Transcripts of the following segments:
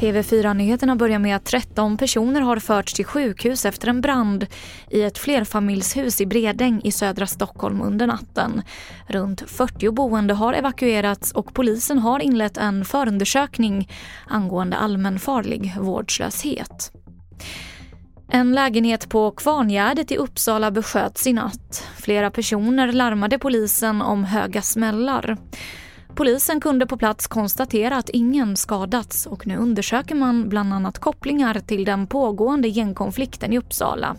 TV4-nyheterna börjar med att 13 personer har förts till sjukhus efter en brand i ett flerfamiljshus i Bredäng i södra Stockholm under natten. Runt 40 boende har evakuerats och polisen har inlett en förundersökning angående allmänfarlig vårdslöshet. En lägenhet på Kvarngärdet i Uppsala besköts i natt. Flera personer larmade polisen om höga smällar. Polisen kunde på plats konstatera att ingen skadats och nu undersöker man bland annat kopplingar till den pågående gängkonflikten i Uppsala.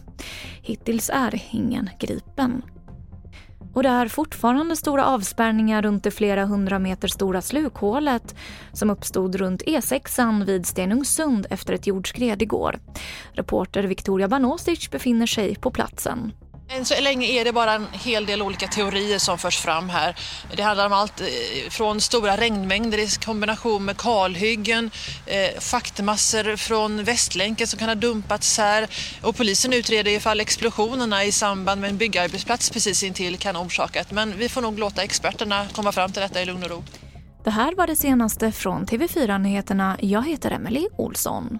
Hittills är ingen gripen. Och det är fortfarande stora avspärrningar runt det flera hundra meter stora slukhålet som uppstod runt E6 vid Stenungsund efter ett jordskred igår. Reporter Victoria Banosic befinner sig på platsen. Än så länge är det bara en hel del olika teorier som förs fram här. Det handlar om allt eh, från stora regnmängder i kombination med kalhyggen, eh, faktmassor från Västlänken som kan ha dumpats här och polisen utreder ifall explosionerna i samband med en byggarbetsplats precis intill kan ha orsakat. Men vi får nog låta experterna komma fram till detta i lugn och ro. Det här var det senaste från TV4 Nyheterna. Jag heter Emily Olsson.